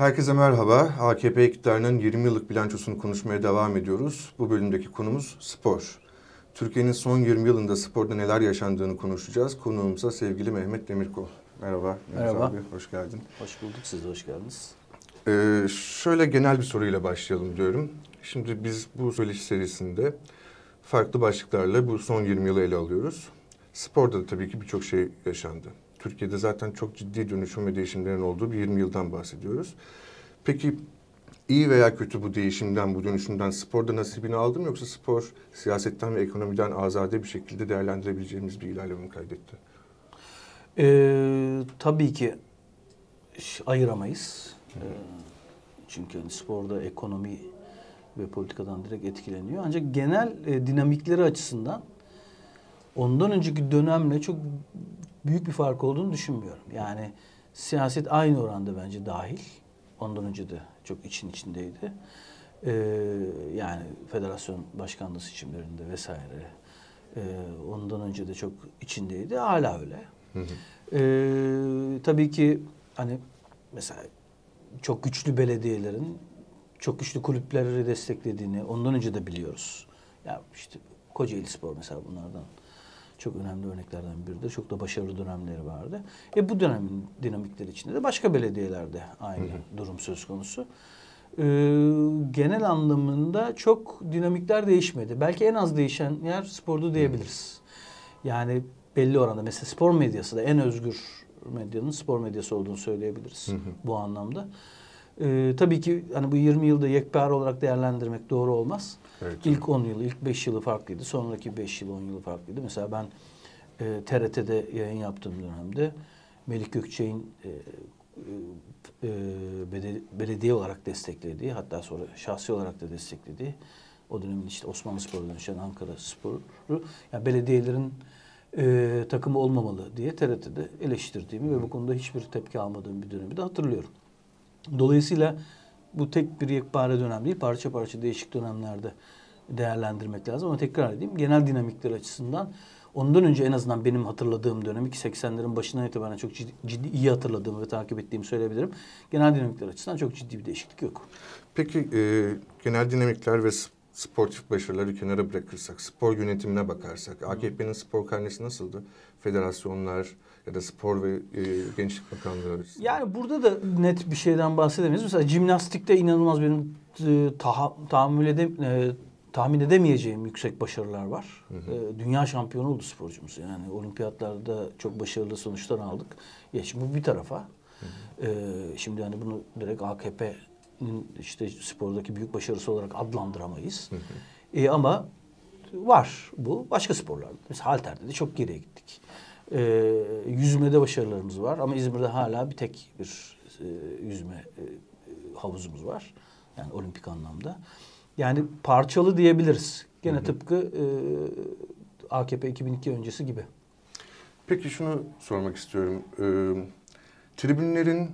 Herkese merhaba. AKP iktidarının 20 yıllık bilançosunu konuşmaya devam ediyoruz. Bu bölümdeki konumuz spor. Türkiye'nin son 20 yılında sporda neler yaşandığını konuşacağız. Konuğumuzsa sevgili Mehmet Demirkol. Merhaba. Merhaba. Abi, hoş geldin. Hoş bulduk. Siz de hoş geldiniz. Ee, şöyle genel bir soruyla başlayalım diyorum. Şimdi biz bu söyleşi serisinde farklı başlıklarla bu son 20 yılı ele alıyoruz. Sporda da tabii ki birçok şey yaşandı. Türkiye'de zaten çok ciddi dönüşüm ve değişimlerin olduğu bir 20 yıldan bahsediyoruz. Peki iyi veya kötü bu değişimden, bu dönüşümden sporda nasibini aldı mı yoksa spor siyasetten ve ekonomiden azade bir şekilde değerlendirebileceğimiz bir ilerleme mi kaydetti? Ee, tabii ki ayıramayız. Ee, çünkü hani sporda ekonomi ve politikadan direkt etkileniyor. Ancak genel e, dinamikleri açısından ondan önceki dönemle çok büyük bir fark olduğunu düşünmüyorum. Yani siyaset aynı oranda bence dahil. Ondan önce de çok için içindeydi. Ee, yani federasyon başkanlığı seçimlerinde vesaire. Ee, ondan önce de çok içindeydi. Hala öyle. Ee, tabii ki hani mesela çok güçlü belediyelerin çok güçlü kulüpleri desteklediğini ondan önce de biliyoruz. Ya işte Kocaeli Spor mesela bunlardan çok önemli örneklerden biridir. Çok da başarılı dönemleri vardı. E bu dönemin dinamikleri içinde de başka belediyelerde aynı durum söz konusu. Ee, genel anlamında çok dinamikler değişmedi. Belki en az değişen yer sporda diyebiliriz. Yani belli oranda mesela spor medyası da en özgür medyanın spor medyası olduğunu söyleyebiliriz bu anlamda. Ee, tabii ki hani bu 20 yılda yekpare olarak değerlendirmek doğru olmaz. Evet. İlk 10 yılı, ilk 5 yılı farklıydı. Sonraki 5 yıl, 10 yılı farklıydı. Mesela ben e, TRT'de yayın yaptığım dönemde Melik Gökçek'in e, e, belediye olarak desteklediği, hatta sonra şahsi olarak da desteklediği o dönemin işte Osmanlı Spor'a dönüşen Ankara Sporu, yani belediyelerin e, takımı olmamalı diye TRT'de eleştirdiğimi ve bu konuda hiçbir tepki almadığım bir dönemi de hatırlıyorum. Dolayısıyla bu tek bir yekpare dönem değil, parça parça değişik dönemlerde değerlendirmek lazım. Ama tekrar edeyim, genel dinamikler açısından ondan önce en azından benim hatırladığım dönem, ki 80'lerin başından itibaren çok ciddi, ciddi iyi hatırladığımı ve takip ettiğimi söyleyebilirim. Genel dinamikler açısından çok ciddi bir değişiklik yok. Peki e, genel dinamikler ve sportif başarıları kenara bırakırsak, spor yönetimine bakarsak, AKP'nin spor karnesi nasıldı? Federasyonlar ya da spor ve e, gençlik bakanlığı arasında. Yani burada da net bir şeyden bahsedemeyiz. Mesela jimnastikte inanılmaz benim e, taha, tahammül edem, e, tahmin edemeyeceğim yüksek başarılar var. E, dünya şampiyonu oldu sporcumuz. Yani olimpiyatlarda çok başarılı sonuçlar aldık. Ya şimdi bu bir tarafa. E, şimdi hani bunu direkt AKP'nin işte spordaki büyük başarısı olarak adlandıramayız. E, ama var bu. Başka sporlarda. Mesela halterde de çok geriye gittik. Ee, yüzmede başarılarımız var ama İzmir'de hala bir tek bir e, yüzme e, havuzumuz var. Yani olimpik anlamda. Yani parçalı diyebiliriz. Gene tıpkı e, AKP 2002 öncesi gibi. Peki şunu sormak istiyorum. Ee, tribünlerin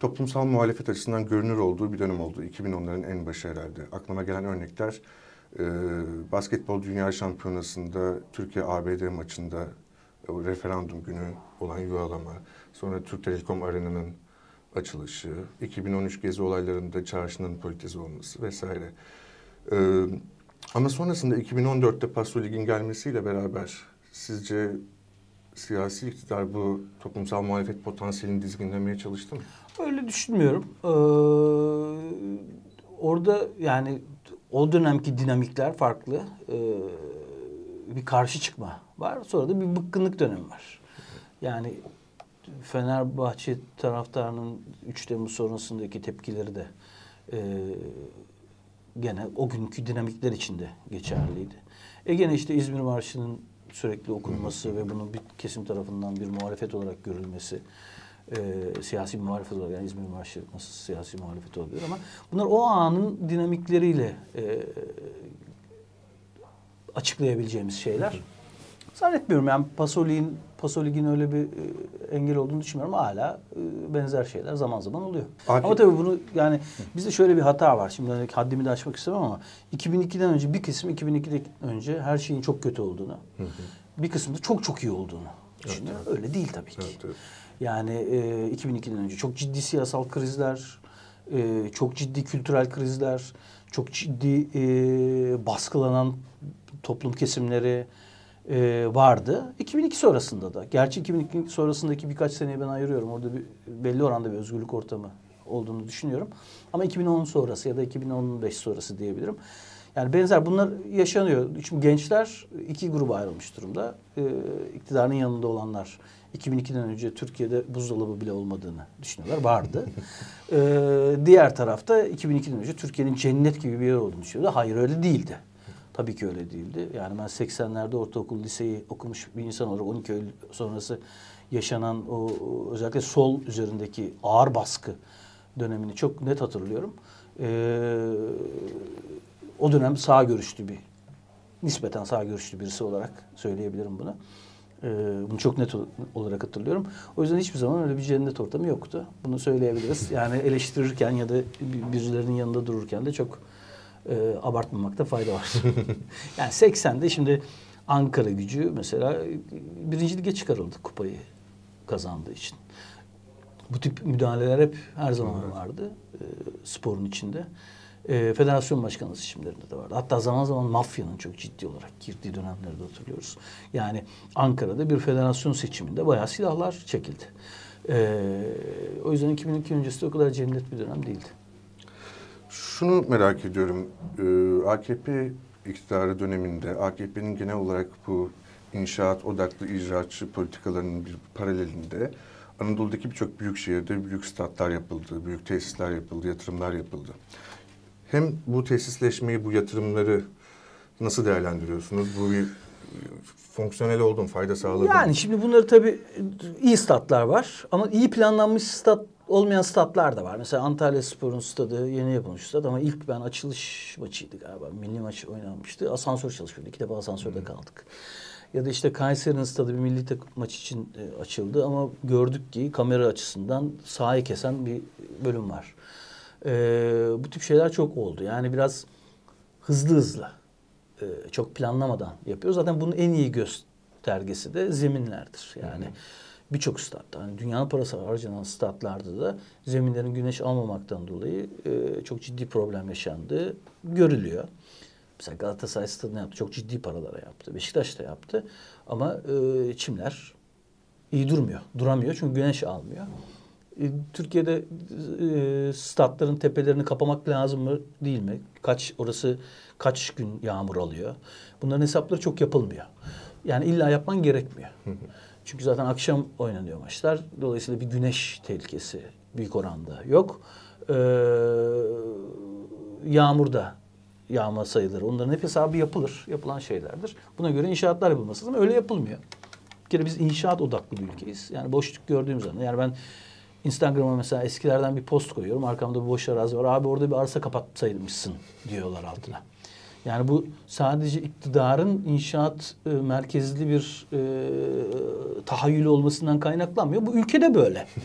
toplumsal muhalefet açısından görünür olduğu bir dönem oldu. 2010'ların en başı herhalde. Aklıma gelen örnekler e, basketbol dünya şampiyonasında Türkiye-ABD maçında o referandum günü olan yuvalama, sonra Türk Telekom Arena'nın açılışı, 2013 gezi olaylarında çarşının politize olması vesaire. Ee, ama sonrasında 2014'te Paso Lig'in gelmesiyle beraber sizce siyasi iktidar bu toplumsal muhalefet potansiyelini dizginlemeye çalıştı mı? Öyle düşünmüyorum. Ee, orada yani o dönemki dinamikler farklı. Ee, bir karşı çıkma var. Sonra da bir bıkkınlık dönemi var. Yani Fenerbahçe taraftarının 3 Temmuz sonrasındaki tepkileri de e, gene o günkü dinamikler içinde geçerliydi. E gene işte İzmir Marşı'nın sürekli okunması ve bunun bir kesim tarafından bir muhalefet olarak görülmesi e, siyasi muhalefet olarak yani İzmir Marşı nasıl siyasi muhalefet oluyor ama bunlar o anın dinamikleriyle e, açıklayabileceğimiz şeyler. Zannetmiyorum yani Pasolik'in Pasolik'in öyle bir e, engel olduğunu düşünmüyorum. Hala e, benzer şeyler zaman zaman oluyor. Akif- Ama tabii bunu yani bizde şöyle bir hata var. Şimdi hani haddimi de aşmak istemem ama 2002'den önce bir kısım 2002'den önce her şeyin çok kötü olduğunu, bir kısım da çok çok iyi olduğunu düşünüyor. Öyle değil tabii ki. Evet, evet. Yani e, 2002'den önce çok ciddi siyasal krizler, e, çok ciddi kültürel krizler, çok ciddi e, baskılanan toplum kesimleri e, vardı. 2002 sonrasında da. Gerçi 2002 sonrasındaki birkaç seneyi ben ayırıyorum. Orada bir belli oranda bir özgürlük ortamı olduğunu düşünüyorum. Ama 2010 sonrası ya da 2015 sonrası diyebilirim. Yani benzer bunlar yaşanıyor. Şimdi gençler iki gruba ayrılmış durumda. Ee, iktidarın yanında olanlar 2002'den önce Türkiye'de buzdolabı bile olmadığını düşünüyorlar. Vardı. Ee, diğer tarafta 2002'den önce Türkiye'nin cennet gibi bir yer olduğunu düşünüyordu. Hayır öyle değildi. Tabii ki öyle değildi. Yani ben 80'lerde ortaokul, liseyi okumuş bir insan olarak 12 Eylül sonrası yaşanan o, özellikle sol üzerindeki ağır baskı dönemini çok net hatırlıyorum. Ee, o dönem sağ görüşlü bir, nispeten sağ görüşlü birisi olarak söyleyebilirim bunu. Ee, bunu çok net olarak hatırlıyorum. O yüzden hiçbir zaman öyle bir cennet ortamı yoktu. Bunu söyleyebiliriz. Yani eleştirirken ya da birilerinin yanında dururken de çok e, abartmamakta fayda var. yani 80'de şimdi Ankara gücü mesela birinci lige çıkarıldı kupayı kazandığı için. Bu tip müdahaleler hep her zaman evet. vardı e, sporun içinde. E, federasyon başkanlığı seçimlerinde de vardı. Hatta zaman zaman mafyanın çok ciddi olarak girdiği dönemleri de hatırlıyoruz. Yani Ankara'da bir federasyon seçiminde bayağı silahlar çekildi. E, o yüzden 2002 öncesi de o kadar cennet bir dönem değildi. Şunu merak ediyorum. Ee, AKP iktidarı döneminde AKP'nin genel olarak bu inşaat odaklı icraatçı politikalarının bir paralelinde Anadolu'daki birçok büyük şehirde büyük statlar yapıldı, büyük tesisler yapıldı, yatırımlar yapıldı. Hem bu tesisleşmeyi, bu yatırımları nasıl değerlendiriyorsunuz? Bu bir fonksiyonel oldu mu, fayda sağladı mı? Yani şimdi bunları tabii iyi statlar var ama iyi planlanmış stat olmayan statlar da var. Mesela Antalya Spor'un stadı yeni yapılmış stat ama ilk ben açılış maçıydı galiba. Milli maç oynanmıştı. Asansör çalışıyordu. İki defa asansörde kaldık. Ya da işte Kayseri'nin stadı bir milli takım maç için e, açıldı ama gördük ki kamera açısından sahayı kesen bir bölüm var. E, bu tip şeyler çok oldu. Yani biraz hızlı hızlı e, çok planlamadan yapıyor. Zaten bunun en iyi göstergesi de zeminlerdir. Yani birçok statta, hani dünyanın parası harcanan statlarda da zeminlerin güneş almamaktan dolayı e, çok ciddi problem yaşandığı görülüyor. Mesela Galatasaray stadını yaptı. Çok ciddi paralara yaptı. Beşiktaş da yaptı. Ama e, çimler iyi durmuyor. Duramıyor çünkü güneş almıyor. E, Türkiye'de e, statların tepelerini kapamak lazım mı değil mi? Kaç orası kaç gün yağmur alıyor? Bunların hesapları çok yapılmıyor. Yani illa yapman gerekmiyor. Çünkü zaten akşam oynanıyor maçlar. Dolayısıyla bir güneş tehlikesi büyük oranda yok. Ee, yağmur da yağma sayıları. Onların hep hesabı yapılır. Yapılan şeylerdir. Buna göre inşaatlar yapılması lazım. Öyle yapılmıyor. Bir kere biz inşaat odaklı bir ülkeyiz. Yani boşluk gördüğüm zaman. Yani ben Instagram'a mesela eskilerden bir post koyuyorum. Arkamda bir boş arazi var. Abi orada bir arsa kapatsaymışsın diyorlar altına. Yani bu sadece iktidarın inşaat e, merkezli bir e, tahayyülü olmasından kaynaklanmıyor. Bu ülkede böyle.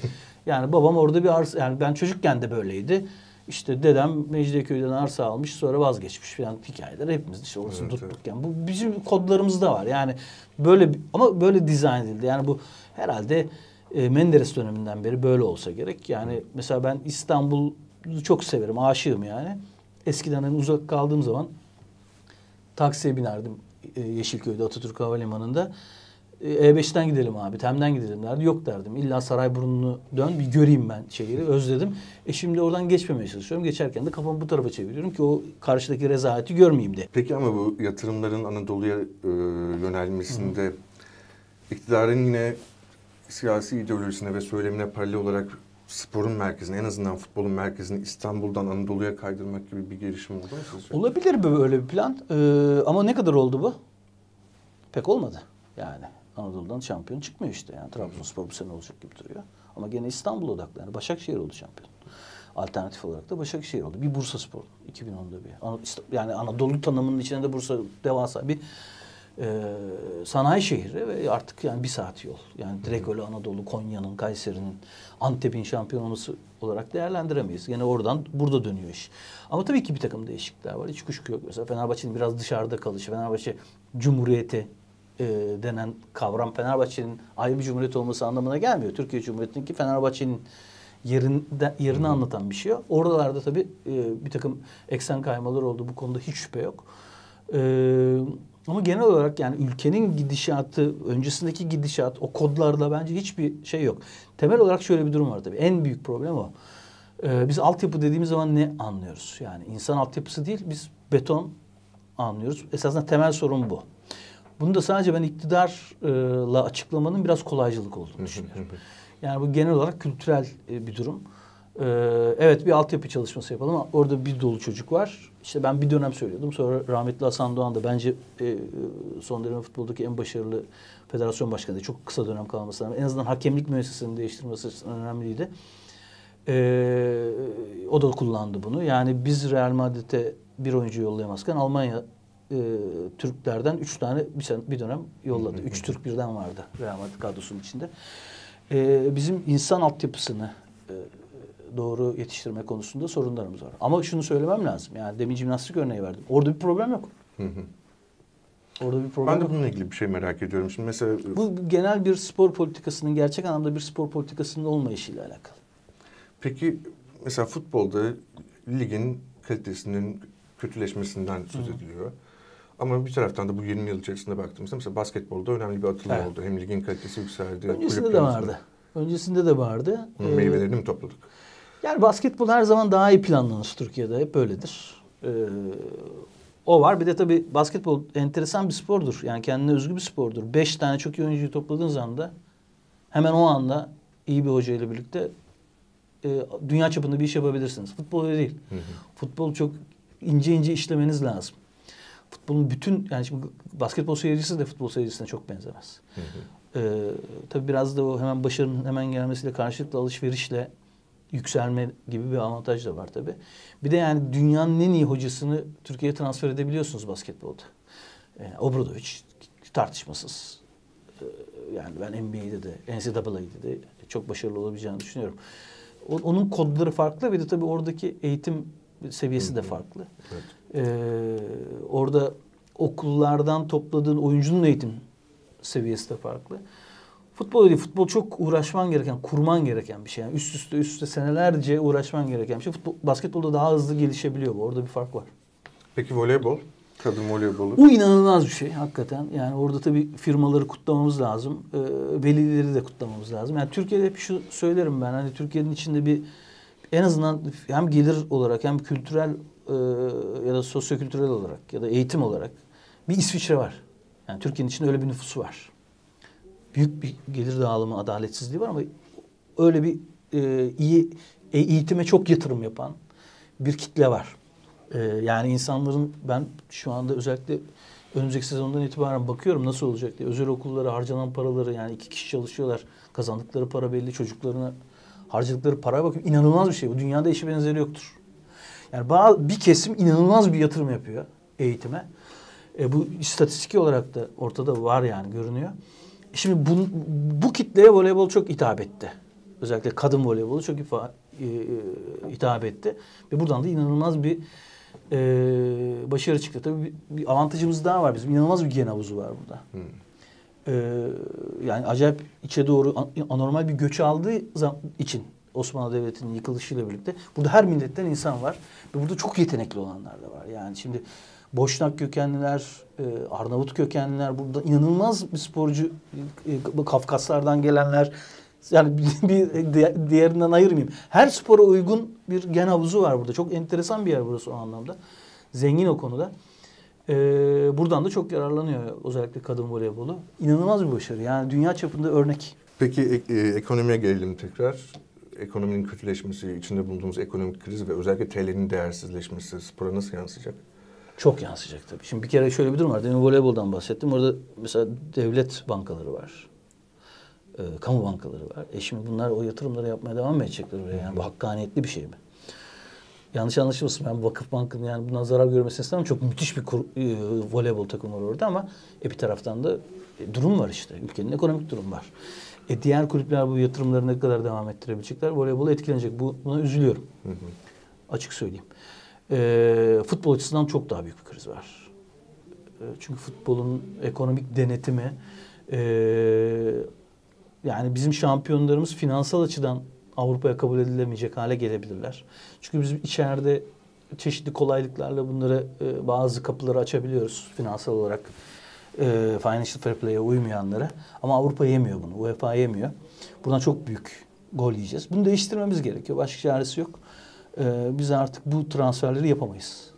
Yani babam orada bir arsa, yani ben çocukken de böyleydi. İşte dedem Mecidiyeköy'den arsa almış sonra vazgeçmiş falan hikayeler hepimiz işte orası evet, tuttukken. Evet. Bu bizim kodlarımızda var. Yani böyle ama böyle dizayn edildi. Yani bu herhalde e, Menderes döneminden beri böyle olsa gerek. Yani mesela ben İstanbul'u çok severim, aşığım yani. Eskiden hani uzak kaldığım zaman taksiye binerdim e, Yeşilköy'de Atatürk Havalimanı'nda. E5'ten gidelim abi, Tem'den gidelim derdi. Yok derdim. İlla Sarayburnu'nu dön bir göreyim ben şehri. Özledim. E şimdi oradan geçmemeye çalışıyorum. Geçerken de kafamı bu tarafa çeviriyorum ki o karşıdaki rezaleti görmeyeyim de. Peki ama bu yatırımların Anadolu'ya e, yönelmesinde Hı. iktidarın yine siyasi ideolojisine ve söylemine paralel olarak sporun merkezini en azından futbolun merkezini İstanbul'dan Anadolu'ya kaydırmak gibi bir gelişim oldu mu sizce? Olabilir böyle bir plan. Ee, ama ne kadar oldu bu? Pek olmadı yani. Anadolu'dan şampiyon çıkmıyor işte. Yani Trabzonspor bu sene olacak gibi duruyor. Ama gene İstanbul odaklı. Yani Başakşehir oldu şampiyon. Alternatif olarak da Başakşehir oldu. Bir Bursa Spor 2010'da bir. Yani Anadolu tanımının içinde de Bursa devasa bir e, sanayi şehri ve artık yani bir saat yol. Yani direkt öyle Anadolu, Konya'nın, Kayseri'nin, Antep'in şampiyon olması olarak değerlendiremeyiz. Yine oradan burada dönüyor iş. Ama tabii ki bir takım değişiklikler var. Hiç kuşku yok. Mesela Fenerbahçe'nin biraz dışarıda kalışı. Fenerbahçe Cumhuriyeti e, denen kavram Fenerbahçe'nin ayrı bir cumhuriyet olması anlamına gelmiyor. Türkiye Cumhuriyeti'ninki Fenerbahçe'nin yerinde, yerini anlatan bir şey. Oralarda tabii e, bir takım eksen kaymaları oldu. Bu konuda hiç şüphe yok. E, ama genel olarak yani ülkenin gidişatı, öncesindeki gidişat, o kodlarda bence hiçbir şey yok. Temel olarak şöyle bir durum var tabii. En büyük problem o. Ee, biz altyapı dediğimiz zaman ne anlıyoruz? Yani insan altyapısı değil, biz beton anlıyoruz. Esasında temel sorun bu. Bunu da sadece ben iktidarla açıklamanın biraz kolaycılık olduğunu düşünüyorum. Yani bu genel olarak kültürel e, bir durum. Ee, evet bir altyapı çalışması yapalım ama orada bir dolu çocuk var. İşte ben bir dönem söylüyordum. Sonra rahmetli Hasan Doğan da bence e, son dönem futboldaki en başarılı federasyon başkanı. Çok kısa dönem kalmasına rağmen en azından hakemlik müessesesini değiştirmesi açısından önemliydi. Ee, o da kullandı bunu. Yani biz Real Madrid'e bir oyuncu yollayamazken Almanya e, Türklerden üç tane bir, sene, bir dönem yolladı. Üç Türk birden vardı Real Madrid kadrosunun içinde. Ee, bizim insan altyapısını e, doğru yetiştirme konusunda sorunlarımız var. Ama şunu söylemem lazım. Yani demin jimnastik örneği verdim. Orada bir problem yok. Orada bir problem Ben de bununla ilgili bir şey merak ediyorum. Şimdi mesela Bu genel bir spor politikasının gerçek anlamda bir spor politikasının olmayışıyla alakalı. Peki mesela futbolda ligin kalitesinin kötüleşmesinden söz ediliyor. Ama bir taraftan da bu 20 yıl içerisinde baktığımızda mesela basketbolda önemli bir atılım Evet. oldu. Hem ligin kalitesi yükseldi. Öncesinde de vardı. Öncesinde de vardı. Ee, Meyvelerini mi topladık? Yani basketbol her zaman daha iyi planlanır Türkiye'de. Hep böyledir. Ee, o var. Bir de tabii basketbol enteresan bir spordur. Yani kendine özgü bir spordur. Beş tane çok iyi oyuncuyu topladığınız anda hemen o anda iyi bir hoca ile birlikte e, dünya çapında bir iş yapabilirsiniz. Futbol öyle değil. Futbol çok ince ince işlemeniz lazım. Futbolun bütün yani şimdi basketbol seyircisi de futbol seyircisine çok benzemez. Ee, tabii biraz da o hemen başarının hemen gelmesiyle karşılıklı alışverişle yükselme gibi bir avantaj da var tabii. Bir de yani dünyanın en iyi hocasını Türkiye'ye transfer edebiliyorsunuz basketbolda. Yani Obradovic tartışmasız. Ee, yani ben NBA'de de, NCAA'de de çok başarılı olabileceğini düşünüyorum. O- onun kodları farklı bir de tabii oradaki eğitim seviyesi de farklı. Evet. Ee, orada okullardan topladığın oyuncunun eğitim seviyesi de farklı. Futbol değil, futbol çok uğraşman gereken, kurman gereken bir şey. Yani üst üste üst üste senelerce uğraşman gereken bir şey. Futbol, basketbolda daha hızlı gelişebiliyor bu. Orada bir fark var. Peki voleybol? Kadın voleybolu? Bu inanılmaz bir şey hakikaten. Yani orada tabii firmaları kutlamamız lazım. Ee, velileri de kutlamamız lazım. Yani Türkiye'de hep şu söylerim ben. Hani Türkiye'nin içinde bir en azından hem gelir olarak hem kültürel e, ya da sosyokültürel olarak ya da eğitim olarak bir İsviçre var. Yani Türkiye'nin içinde öyle bir nüfusu var. Büyük bir gelir dağılımı adaletsizliği var ama öyle bir e, iyi e, eğitime çok yatırım yapan bir kitle var. Ee, yani insanların ben şu anda özellikle önümüzdeki sezondan itibaren bakıyorum nasıl olacak diye. Özel okullara harcanan paraları yani iki kişi çalışıyorlar. Kazandıkları para belli. Çocuklarına harcadıkları paraya bakıyorum. İnanılmaz bir şey. Bu dünyada eşi benzeri yoktur. Yani bazı, bir kesim inanılmaz bir yatırım yapıyor eğitime. E, bu istatistiki olarak da ortada var yani görünüyor. Şimdi bu, bu kitleye voleybol çok hitap etti. Özellikle kadın voleybolu çok ifa, e, e, hitap etti. Ve buradan da inanılmaz bir e, başarı çıktı. Tabii bir, bir avantajımız daha var bizim. İnanılmaz bir gen havuzu var burada. E, yani acayip içe doğru an- anormal bir göç aldığı için Osmanlı Devleti'nin yıkılışıyla birlikte burada her milletten insan var. Ve burada çok yetenekli olanlar da var. Yani şimdi Boşnak kökenliler, e, Arnavut kökenliler burada inanılmaz bir sporcu e, bu Kafkaslardan gelenler yani bir, bir di- diğerinden ayırmayayım. Her spora uygun bir gen havuzu var burada. Çok enteresan bir yer burası o anlamda. Zengin o konuda. E, buradan da çok yararlanıyor özellikle kadın voleybolu. İnanılmaz bir başarı. Yani dünya çapında örnek. Peki e- e, ekonomiye gelelim tekrar. Ekonominin kötüleşmesi, içinde bulunduğumuz ekonomik kriz ve özellikle TL'nin değersizleşmesi spora nasıl yansıyacak? Çok yansıyacak tabii. Şimdi bir kere şöyle bir durum var. Demin voleyboldan bahsettim. Orada mesela devlet bankaları var. Ee, kamu bankaları var. E şimdi bunlar o yatırımları yapmaya devam mı edecekler oraya? Yani bu hakkaniyetli bir şey mi? Yanlış anlaşılmasın. Ben Vakıf Bank'ın yani bundan zarar görmesini istemem. Çok müthiş bir kur, e, voleybol takımı var orada ama e, bir taraftan da e, durum var işte. Ülkenin ekonomik durum var. E, diğer kulüpler bu yatırımları ne kadar devam ettirebilecekler? Voleybol etkilenecek. Bu, buna üzülüyorum. Açık söyleyeyim. E, futbol açısından çok daha büyük bir kriz var. E, çünkü futbolun ekonomik denetimi e, yani bizim şampiyonlarımız finansal açıdan Avrupa'ya kabul edilemeyecek hale gelebilirler. Çünkü biz içeride çeşitli kolaylıklarla bunları e, bazı kapıları açabiliyoruz finansal olarak e, financial fair play'e uymayanlara. Ama Avrupa yemiyor bunu. UEFA yemiyor. Buradan çok büyük gol yiyeceğiz. Bunu değiştirmemiz gerekiyor. Başka çaresi yok. E, biz artık bu transferleri yapamayız.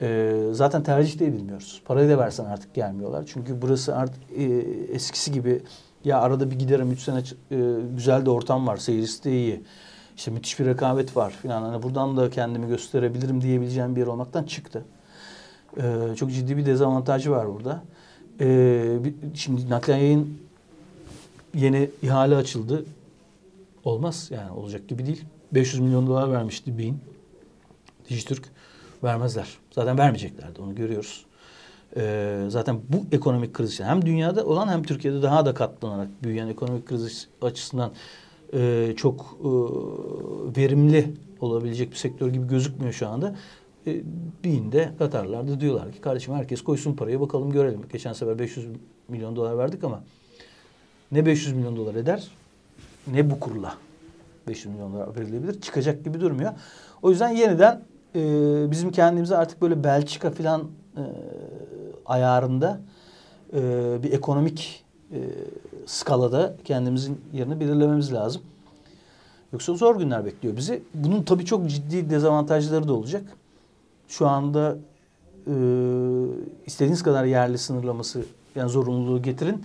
E, zaten tercih de edilmiyoruz. Parayı da versen artık gelmiyorlar. Çünkü burası artık e, eskisi gibi ya arada bir giderim 3 sene e, güzel de ortam var. Seyircisi de iyi. İşte müthiş bir rekabet var filan. Hani buradan da kendimi gösterebilirim diyebileceğim bir yer olmaktan çıktı. Ee, çok ciddi bir dezavantajı var burada. Ee, şimdi naklen yayın yeni ihale açıldı. Olmaz yani olacak gibi değil. 500 milyon dolar vermişti Bein. Dijitürk vermezler. Zaten vermeyeceklerdi onu görüyoruz. Ee, zaten bu ekonomik kriz hem dünyada olan hem Türkiye'de daha da katlanarak büyüyen ekonomik kriz açısından e, çok e, verimli olabilecek bir sektör gibi gözükmüyor şu anda. E, Binde Katarlar da diyorlar ki kardeşim herkes koysun parayı bakalım görelim. Geçen sefer 500 milyon dolar verdik ama ne 500 milyon dolar eder ne bu kurla 500 milyon dolar verilebilir. Çıkacak gibi durmuyor. O yüzden yeniden e, bizim kendimize artık böyle Belçika falan e, ayarında e, bir ekonomik e, skalada kendimizin yerini belirlememiz lazım. Yoksa zor günler bekliyor bizi. Bunun tabii çok ciddi dezavantajları da olacak. Şu anda e, istediğiniz kadar yerli sınırlaması yani zorunluluğu getirin.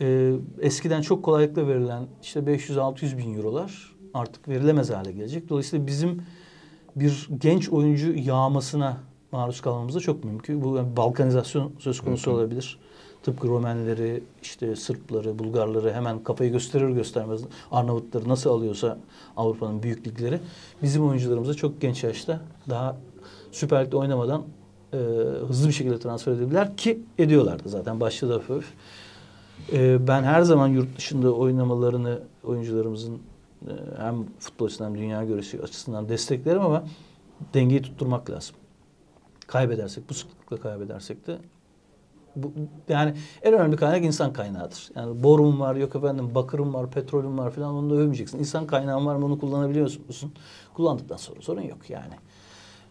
E, eskiden çok kolaylıkla verilen işte 500-600 bin eurolar artık verilemez hale gelecek. Dolayısıyla bizim bir genç oyuncu yağmasına maruz kalmamız da çok mümkün. Bu yani balkanizasyon söz konusu olabilir. Tıpkı Romenleri, işte Sırpları, Bulgarları hemen kafayı gösterir göstermez Arnavutları nasıl alıyorsa Avrupa'nın büyük ligleri bizim oyuncularımıza çok genç yaşta daha Süper Lig'de oynamadan e, hızlı bir şekilde transfer edebilirler ki ediyorlardı zaten başladı hafif. E, ben her zaman yurt dışında oynamalarını oyuncularımızın hem futbol açısından hem dünya görüşü açısından desteklerim ama dengeyi tutturmak lazım. Kaybedersek, bu sıklıkla kaybedersek de bu, yani en önemli kaynak insan kaynağıdır. Yani borum var, yok efendim bakırım var, petrolüm var falan onu da övmeyeceksin. İnsan kaynağın var mı onu kullanabiliyor musun? Kullandıktan sonra sorun yok yani.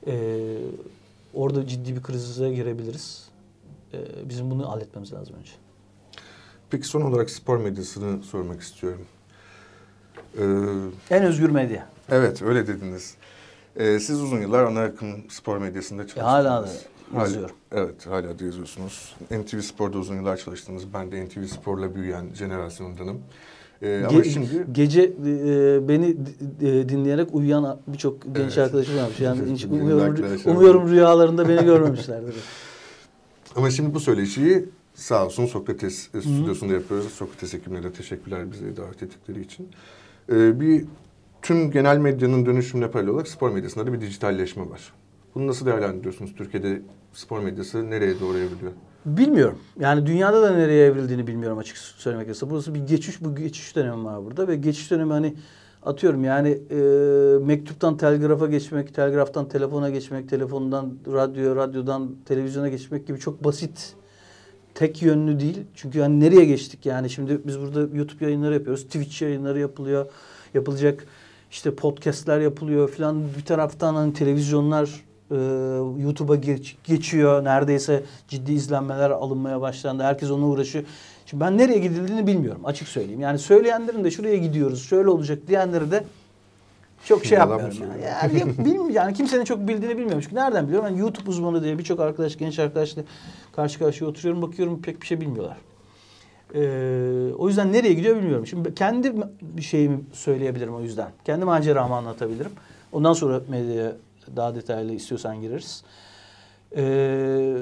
Ee, orada ciddi bir krize girebiliriz. Ee, bizim bunu halletmemiz lazım önce. Peki son olarak spor medyasını sormak istiyorum. Ee, en özgür medya. Evet öyle dediniz. Ee, siz uzun yıllar ana akım spor medyasında çalıştınız. E, hala da yazıyorum. Hala, evet hala da yazıyorsunuz. NTV Spor'da uzun yıllar çalıştınız. Ben de NTV Spor'la büyüyen jenerasyondanım. Ee, Ge- ama şimdi gece e, beni e, dinleyerek uyuyan birçok genç evet. arkadaşım varmış. Yani hiç umuyorum, umuyorum rüyalarında beni görmemişlerdir. ama şimdi bu söyleşiyi sağ olsun Sokrates Hı-hı. stüdyosunda yapıyoruz. Sokrates ekibine de teşekkürler bizi davet ettikleri için. Ee, bir tüm genel medyanın dönüşümüne paralel olarak spor medyasında da bir dijitalleşme var. Bunu nasıl değerlendiriyorsunuz? Türkiye'de spor medyası nereye doğru evriliyor? Bilmiyorum. Yani dünyada da nereye evrildiğini bilmiyorum açık söylemek gerekirse. Burası bir geçiş, bu geçiş dönemi var burada ve geçiş dönemi hani atıyorum yani e, mektuptan telgrafa geçmek, telgraftan telefona geçmek, telefondan radyo, radyodan televizyona geçmek gibi çok basit tek yönlü değil. Çünkü hani nereye geçtik yani şimdi biz burada YouTube yayınları yapıyoruz. Twitch yayınları yapılıyor. Yapılacak işte podcastler yapılıyor falan. Bir taraftan hani televizyonlar e, YouTube'a geç, geçiyor. Neredeyse ciddi izlenmeler alınmaya başlandı. Herkes ona uğraşıyor. Şimdi ben nereye gidildiğini bilmiyorum açık söyleyeyim. Yani söyleyenlerin de şuraya gidiyoruz, şöyle olacak diyenleri de çok şey yapmıyorum yani. Yani, bilmiyorum, yani kimsenin çok bildiğini bilmiyorum. Çünkü nereden biliyorum? Yani YouTube uzmanı diye birçok arkadaş, genç arkadaşla karşı karşıya oturuyorum, bakıyorum pek bir şey bilmiyorlar. Ee, o yüzden nereye gidiyor bilmiyorum. Şimdi kendi bir şeyimi söyleyebilirim o yüzden. Kendi maceramı anlatabilirim. Ondan sonra medyaya daha detaylı istiyorsan gireriz. Ee,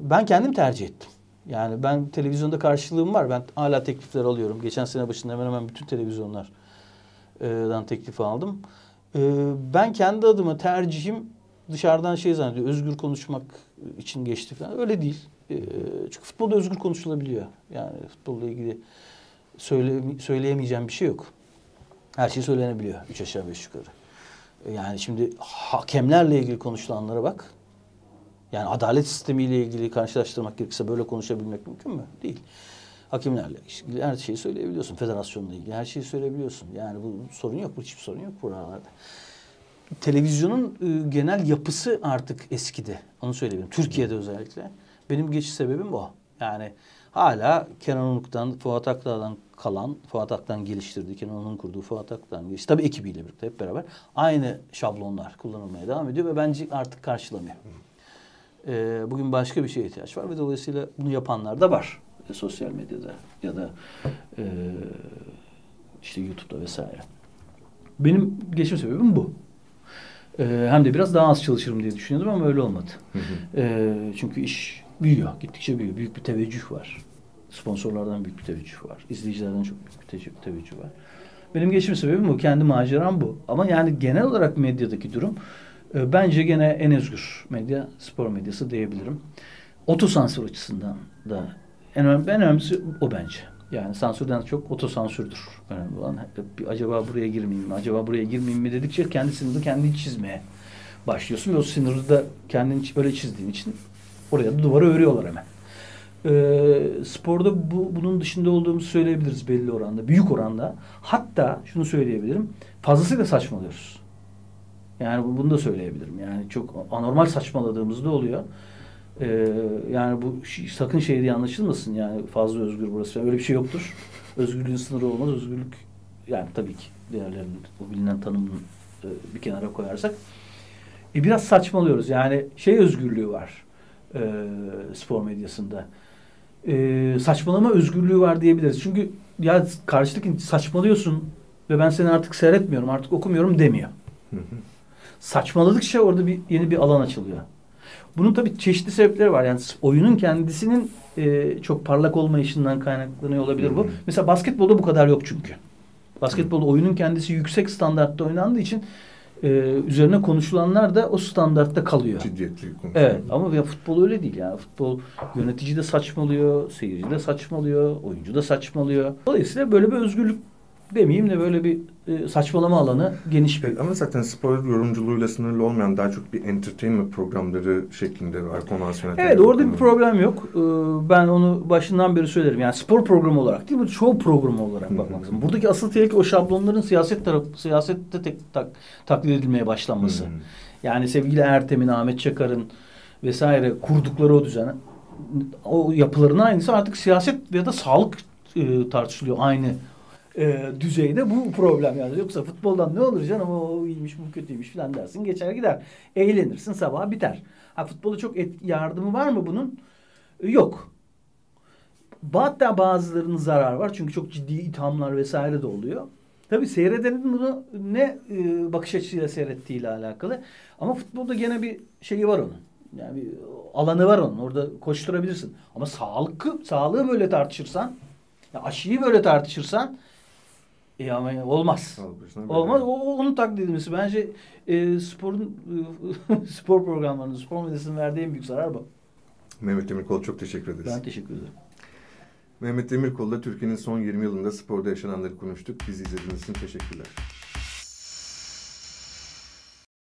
ben kendim tercih ettim. Yani ben televizyonda karşılığım var. Ben hala teklifler alıyorum. Geçen sene başında hemen hemen bütün televizyonlardan teklif aldım. Ben kendi adıma tercihim dışarıdan şey zannediyor. Özgür konuşmak için geçti falan. Öyle değil. Çünkü futbolda özgür konuşulabiliyor. Yani futbolla ilgili söyle, söyleyemeyeceğim bir şey yok. Her şey söylenebiliyor. Üç aşağı beş yukarı. Yani şimdi hakemlerle ilgili konuşulanlara bak. Yani adalet sistemiyle ilgili karşılaştırmak gerekirse böyle konuşabilmek mümkün mü? Değil. Hakimlerle ilgili her şeyi söyleyebiliyorsun. Federasyonla ilgili her şeyi söyleyebiliyorsun. Yani bu sorun yok. Bu hiçbir sorun yok buralarda. Televizyonun e, genel yapısı artık eskidi. Onu söyleyebilirim. Türkiye'de özellikle. Benim geçiş sebebim o. Yani hala Kenan Onuk'tan, Fuat Akdağ'dan kalan, Fuat Akdağ'ın geliştirdiği, Kenan Onuk'un kurduğu Fuat Akdağ'ın geliştirdiği, tabii ekibiyle birlikte hep beraber aynı şablonlar kullanılmaya devam ediyor ve bence artık karşılamıyor. Ee, bugün başka bir şeye ihtiyaç var ve dolayısıyla bunu yapanlar da var. E, sosyal medyada ya da e, işte YouTube'da vesaire. Benim geçim sebebim bu. Ee, hem de biraz daha az çalışırım diye düşünüyordum ama öyle olmadı. Ee, çünkü iş büyüyor, gittikçe büyüyor. Büyük bir teveccüh var. Sponsorlardan büyük bir teveccüh var. İzleyicilerden çok büyük bir teveccüh, var. Benim geçim sebebim bu. Kendi maceram bu. Ama yani genel olarak medyadaki durum e, bence gene en özgür medya spor medyası diyebilirim. Otosansür açısından da en önemli, en önemlisi o bence. Yani sansürden çok otosansürdür önemli olan. Bir, acaba buraya girmeyeyim mi, acaba buraya girmeyeyim mi dedikçe kendi sınırını kendin çizmeye başlıyorsun. Ve o sınırı da kendin öyle çizdiğin için oraya da duvara örüyorlar hemen. Ee, sporda bu, bunun dışında olduğumuzu söyleyebiliriz belli oranda. Büyük oranda. Hatta şunu söyleyebilirim. Fazlasıyla saçmalıyoruz. Yani bu- bunu da söyleyebilirim. Yani çok anormal saçmaladığımız da oluyor. Ee, yani bu sakın şey diye anlaşılmasın. Yani fazla özgür burası. Öyle bir şey yoktur. Özgürlüğün sınırı olmaz. Özgürlük yani tabii ki diğerlerinin o bilinen tanımını e, bir kenara koyarsak. E, biraz saçmalıyoruz. Yani şey özgürlüğü var e, spor medyasında. E, saçmalama özgürlüğü var diyebiliriz. Çünkü ya karşıdaki saçmalıyorsun ve ben seni artık seyretmiyorum, artık okumuyorum demiyor. Saçmaladıkça orada bir yeni bir alan açılıyor. Bunun tabii çeşitli sebepleri var. Yani oyunun kendisinin e, çok parlak olmayışından kaynaklanıyor olabilir bu. Hı. Mesela basketbolda bu kadar yok çünkü. Basketbolda oyunun kendisi yüksek standartta oynandığı için e, üzerine konuşulanlar da o standartta kalıyor. Ciddiyetli konuşuyor. Evet ama ya futbol öyle değil yani. Futbol yönetici de saçmalıyor, seyirci de saçmalıyor, oyuncu da saçmalıyor. Dolayısıyla böyle bir özgürlük demeyeyim de böyle bir e, saçmalama alanı geniş bir. Ama zaten spor yorumculuğuyla sınırlı olmayan daha çok bir entertainment programları şeklinde var konvansiyonel. Evet orada bir problem yok. Ee, Ben onu başından beri söylerim. Yani spor programı olarak değil bu show programı olarak bakmak lazım. Buradaki asıl tehlike o şablonların siyaset tarafı, siyasette tek, tak, taklit edilmeye başlanması. Hı hı. Yani sevgili Ertem'in, Ahmet Çakar'ın vesaire kurdukları o düzen, o yapıların aynısı artık siyaset ya da sağlık e, tartışılıyor aynı e, düzeyde bu problem yani. Yoksa futboldan ne olur canım o iyiymiş bu kötüymüş falan dersin geçer gider. Eğlenirsin sabah biter. Ha futbola çok et, yardımı var mı bunun? E, Yok. Hatta bazılarının zararı var. Çünkü çok ciddi ithamlar vesaire de oluyor. Tabii seyredenin bunu ne e, bakış açısıyla seyrettiğiyle alakalı. Ama futbolda gene bir şeyi var onun. Yani bir alanı var onun. Orada koşturabilirsin. Ama sağlıkı, sağlığı böyle tartışırsan, ya aşıyı böyle tartışırsan e ama olmaz. Olmaz. O, o- onun taklit edilmesi. Bence e, sporun e, spor programlarının, spor medyasının verdiği en büyük zarar bu. Mehmet Demirkol çok teşekkür ederiz. Ben teşekkür ederim. Mehmet Demirkol'la Türkiye'nin son 20 yılında sporda yaşananları konuştuk. Bizi izlediğiniz için teşekkürler.